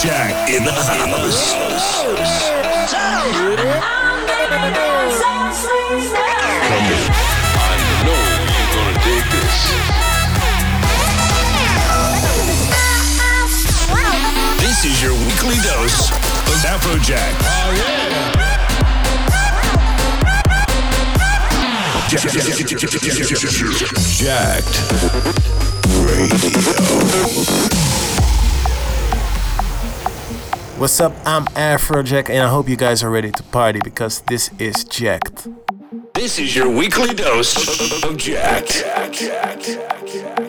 Afrojack in the house. I know you're gonna dig this. This is your weekly dose of Afrojack. Oh, yeah. Jacked What's up? I'm Afrojack, and I hope you guys are ready to party because this is Jacked. This is your weekly dose of Jacked. The,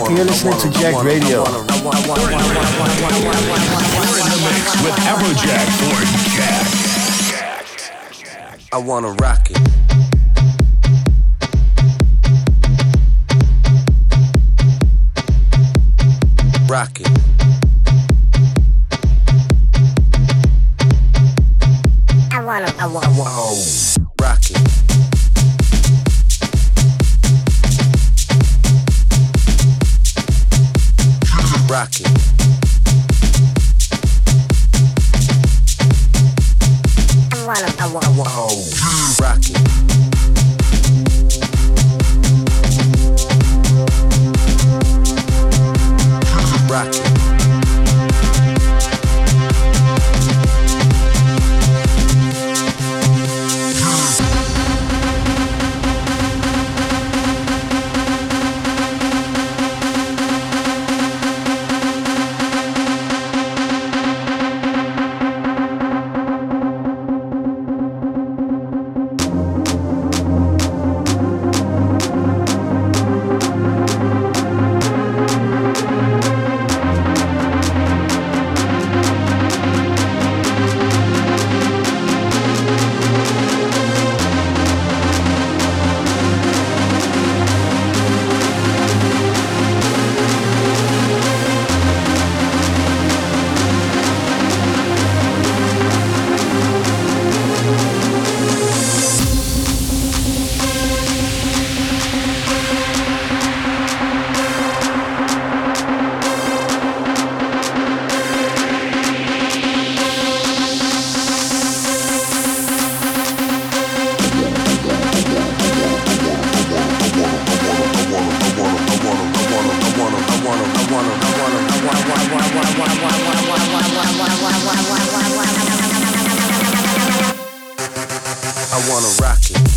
Afrojack and you're listening to Jacked Radio. You're in the mix with Afrojack for Jack. I wanna rock it. I wanna rock it.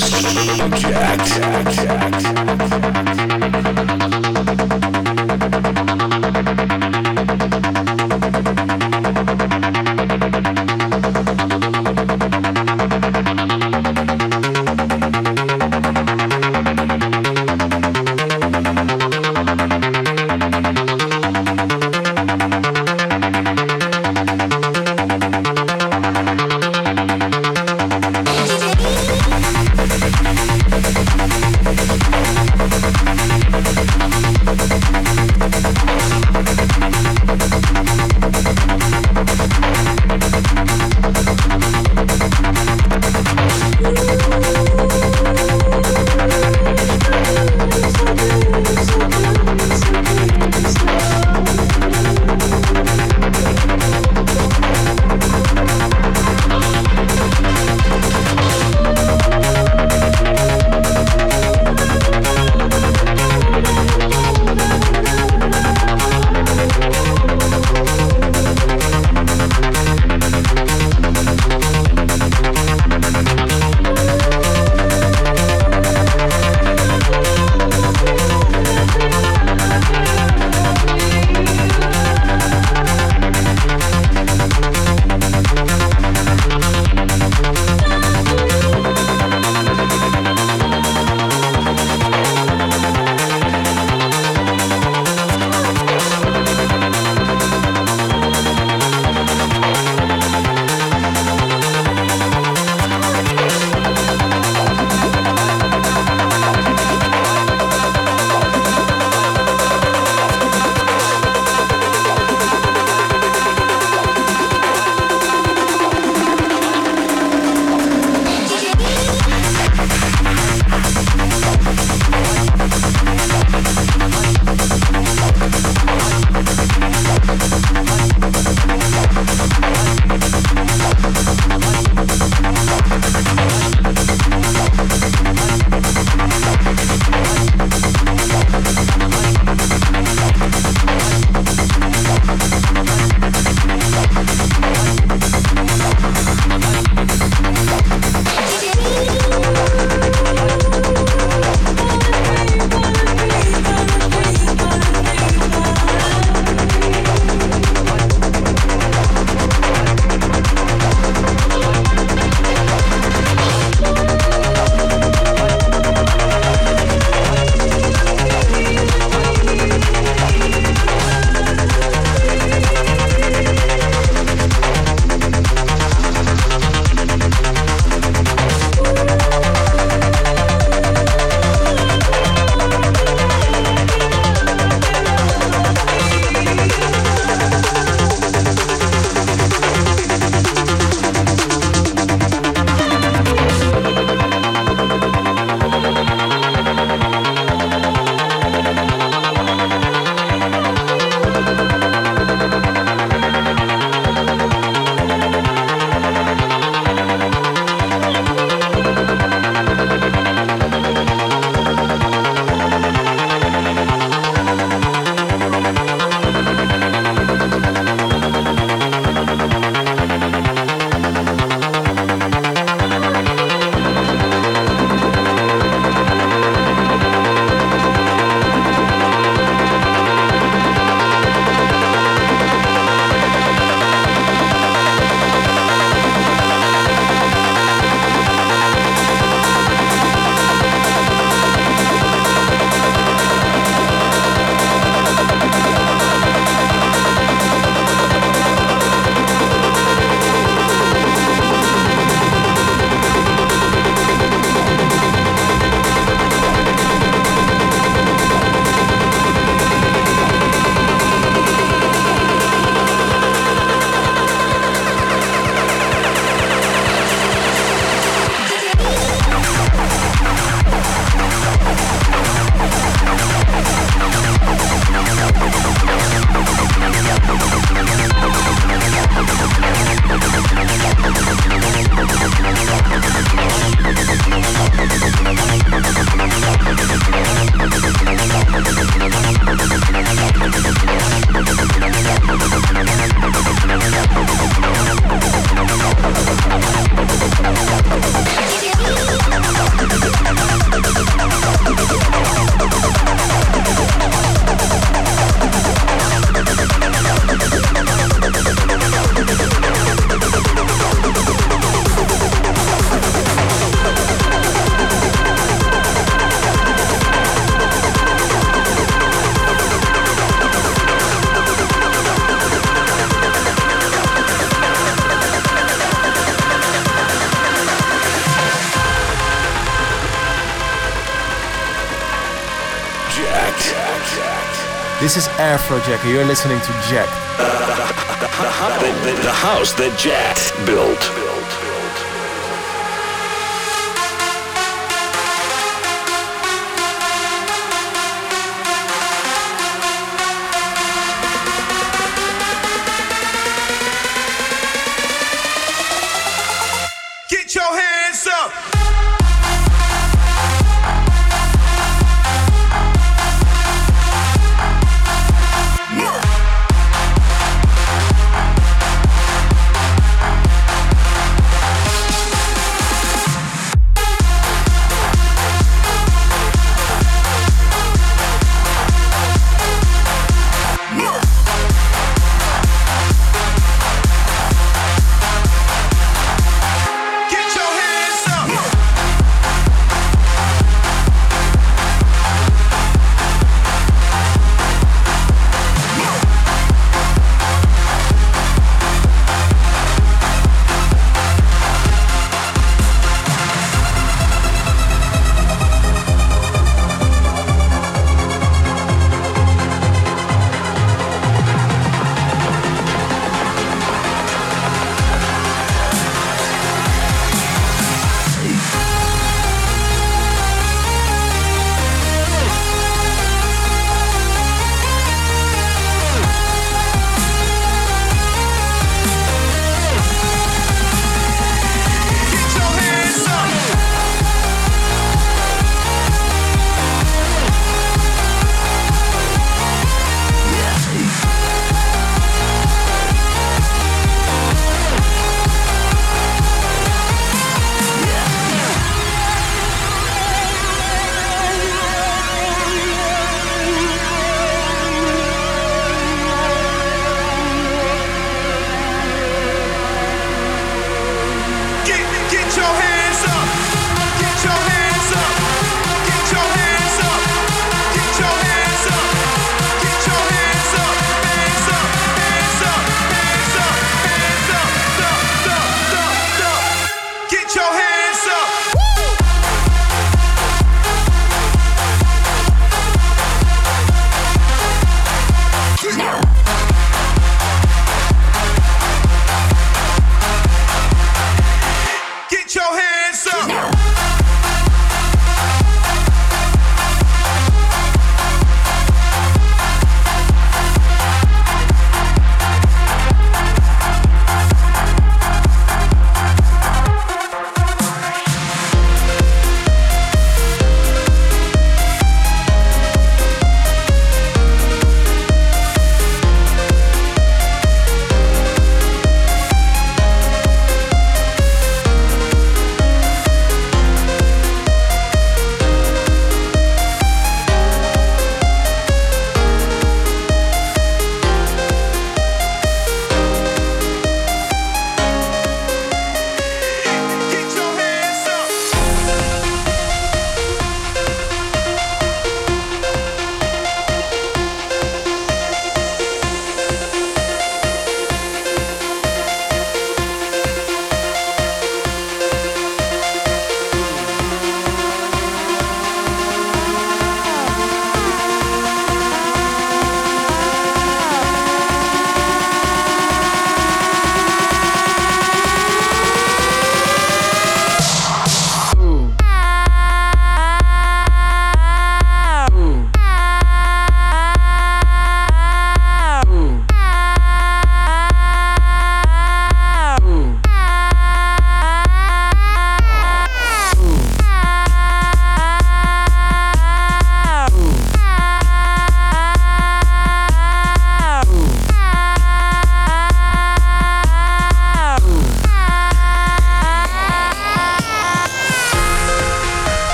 Weekly This is Afrojack, and you're listening to Jacked. The, the, the house that Jack built.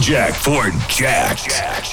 Afrojack for Jack. Jack,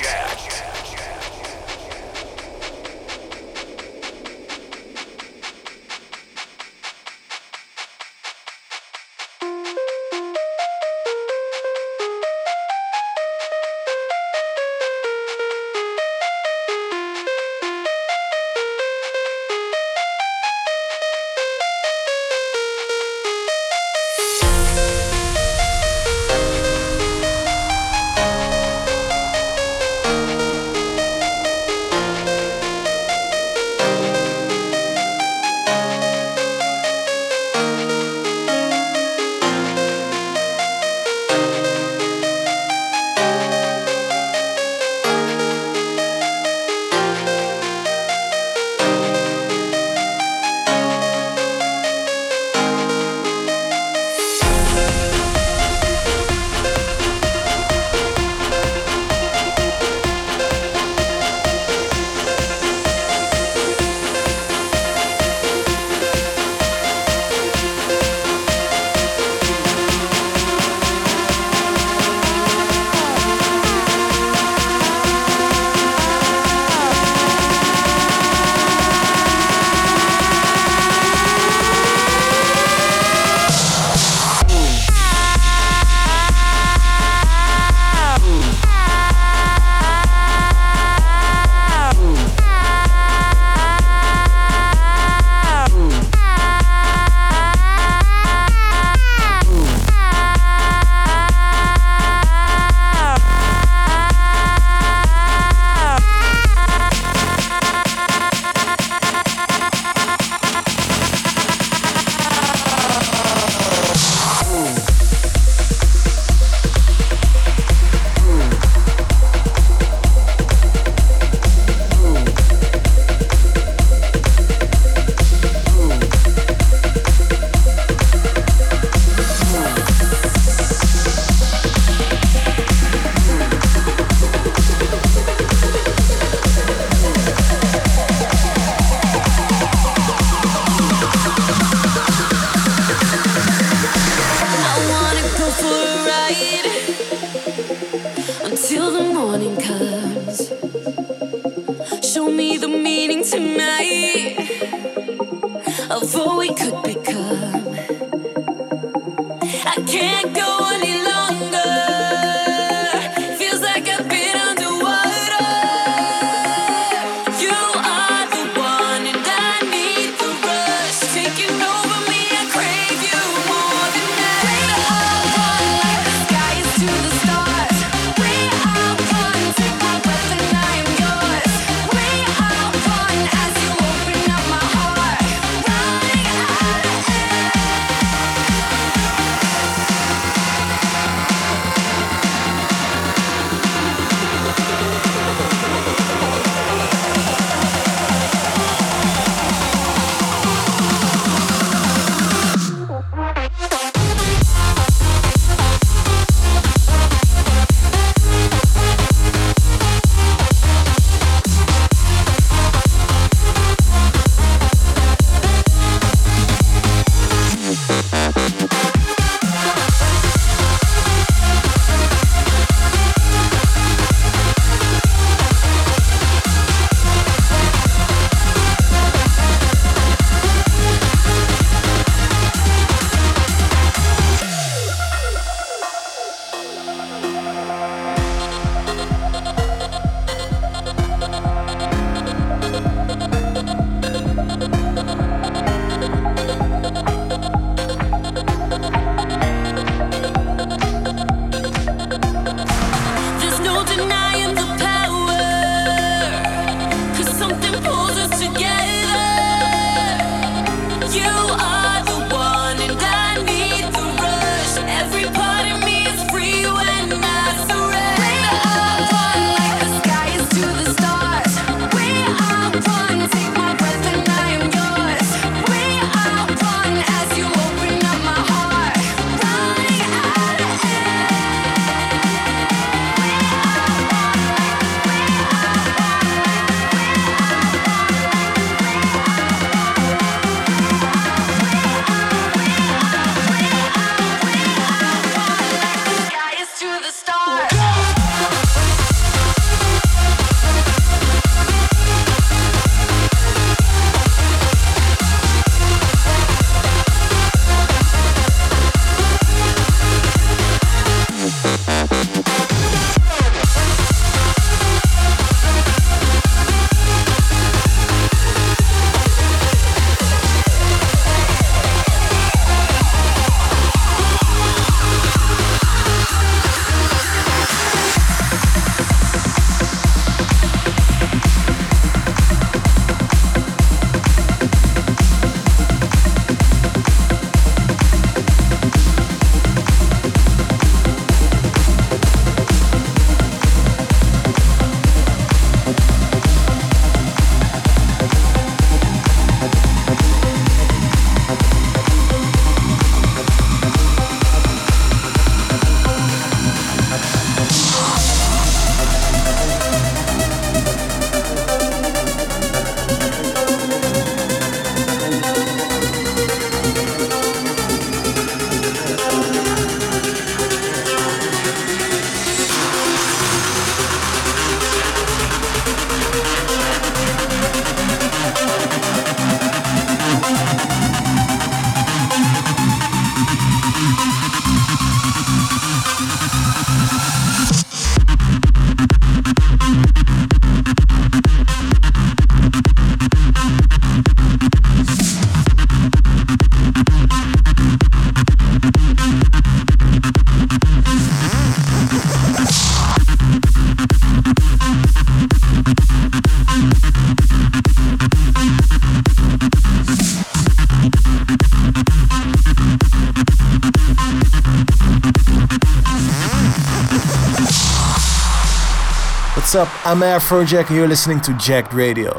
what's up? I'm Afrojack and you're listening to Jacked Radio.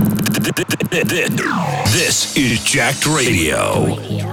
This is Jacked Radio.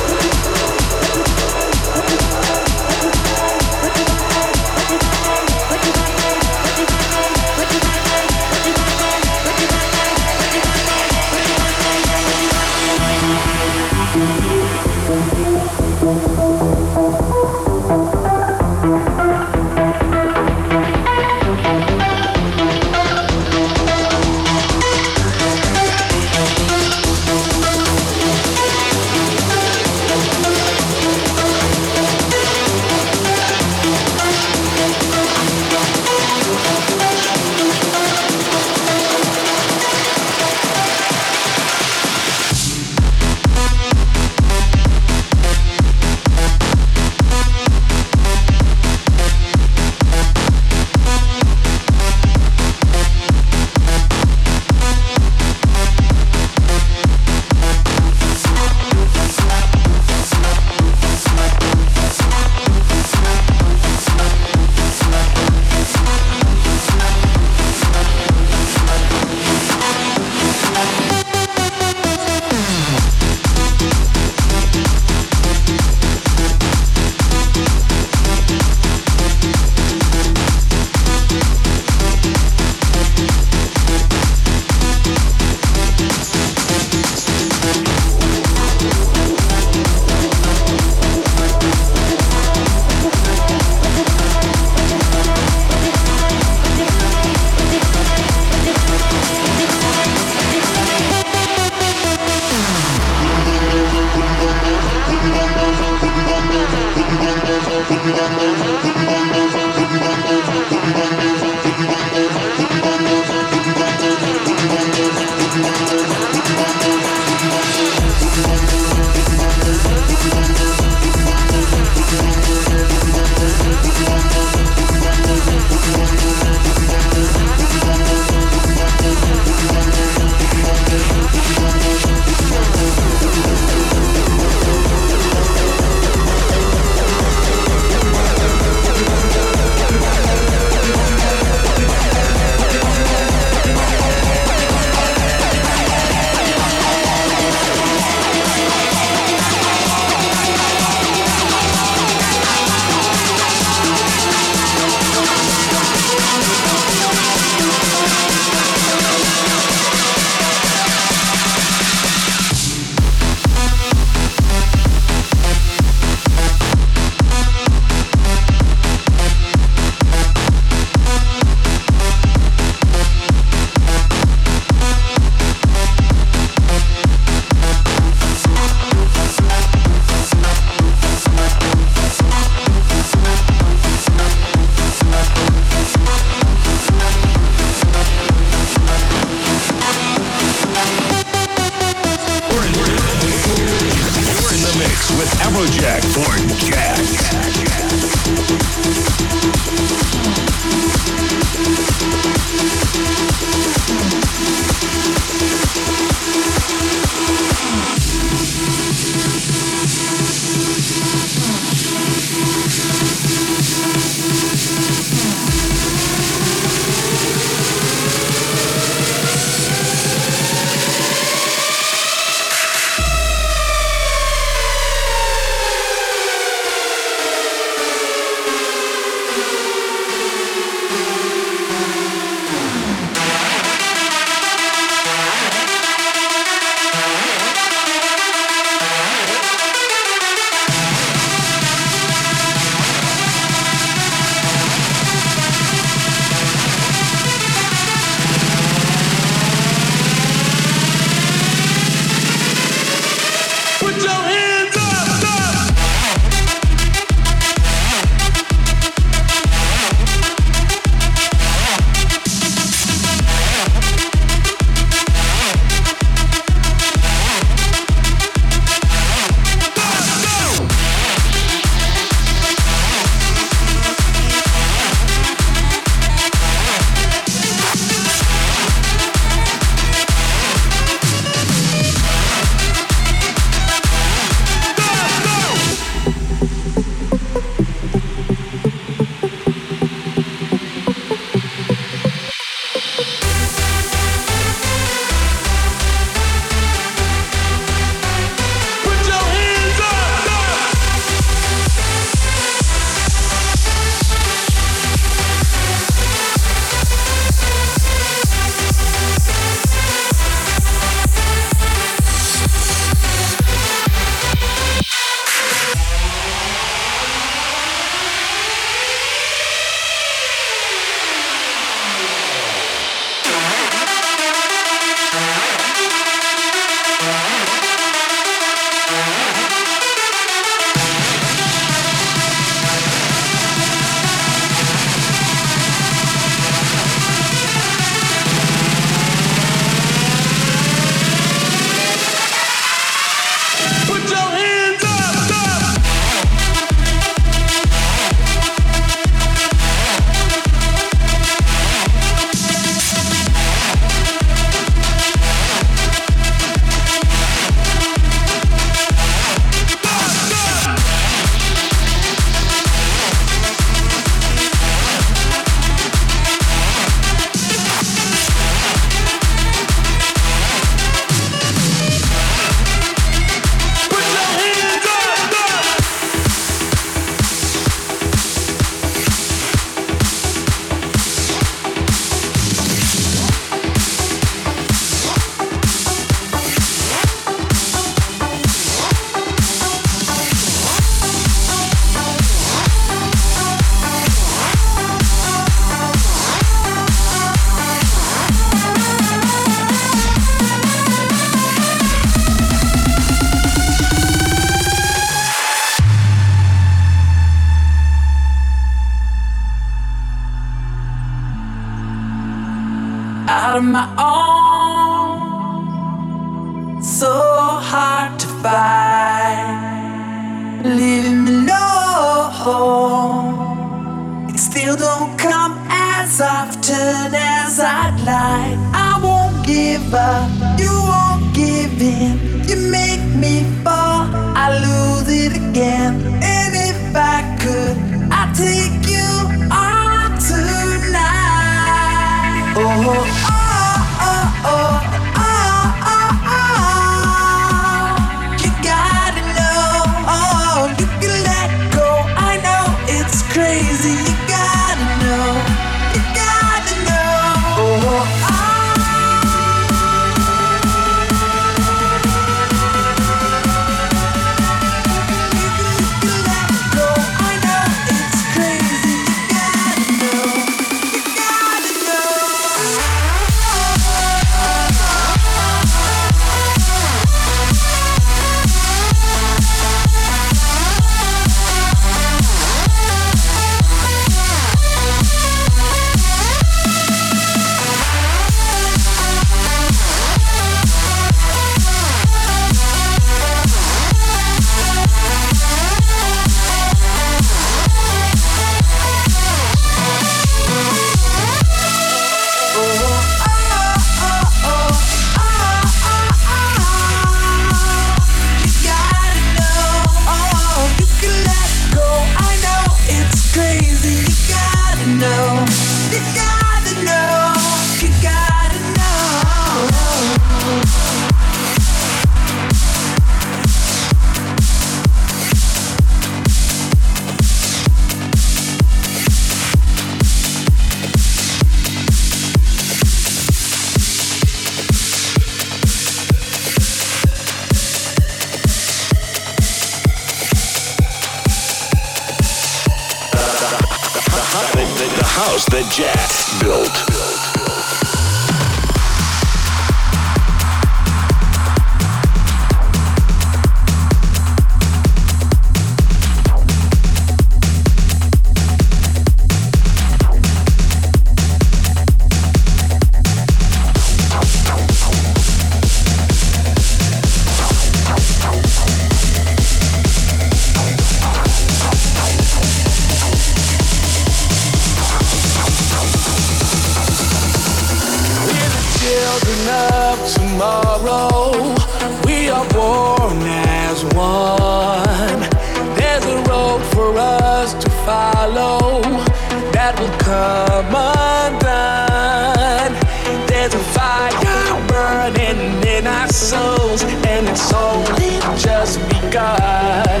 our souls, and it's only just begun.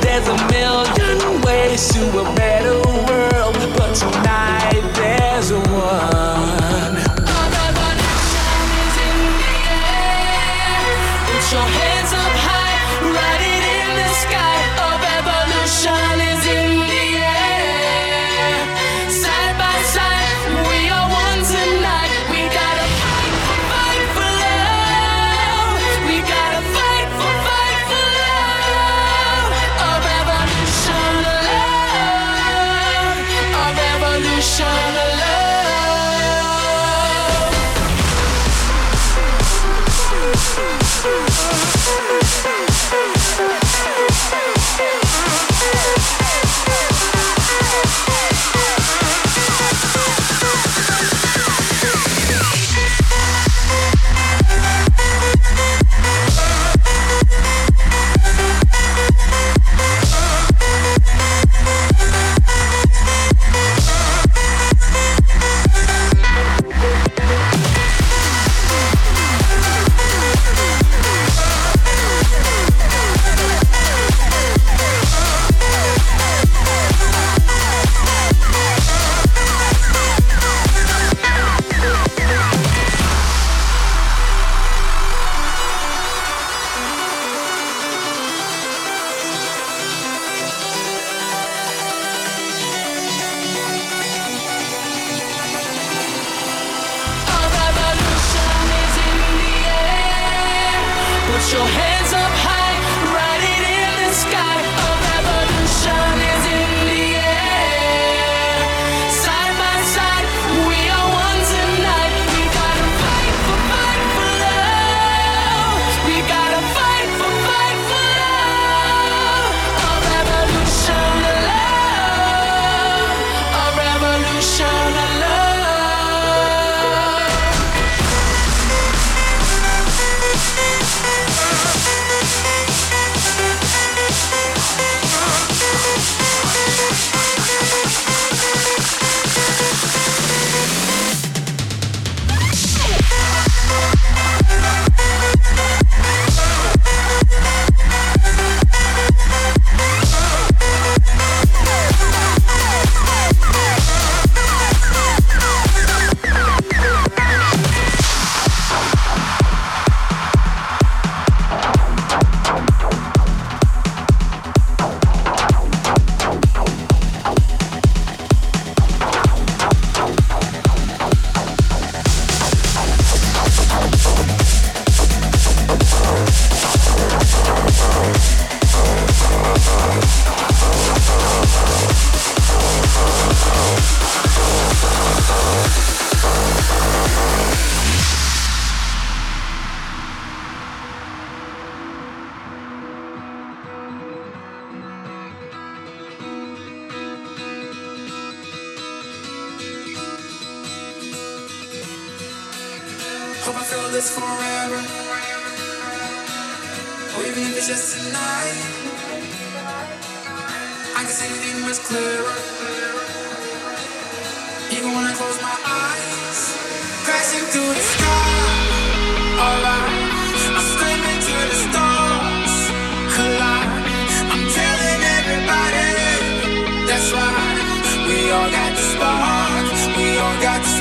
There's a million ways to a better world, but tonight there's one. got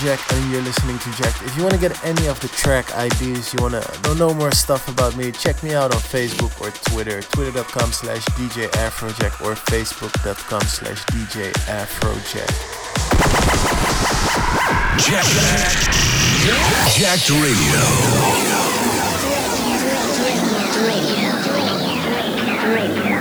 Jack and you're listening to Jacked. If you want to get any of the track ideas, you want to know more stuff about me, check me out on Facebook or Twitter, twitter.com slash DJ Afrojack or facebook.com slash DJ Afrojack. Jack. Radio. Radio. Radio. Radio. Radio.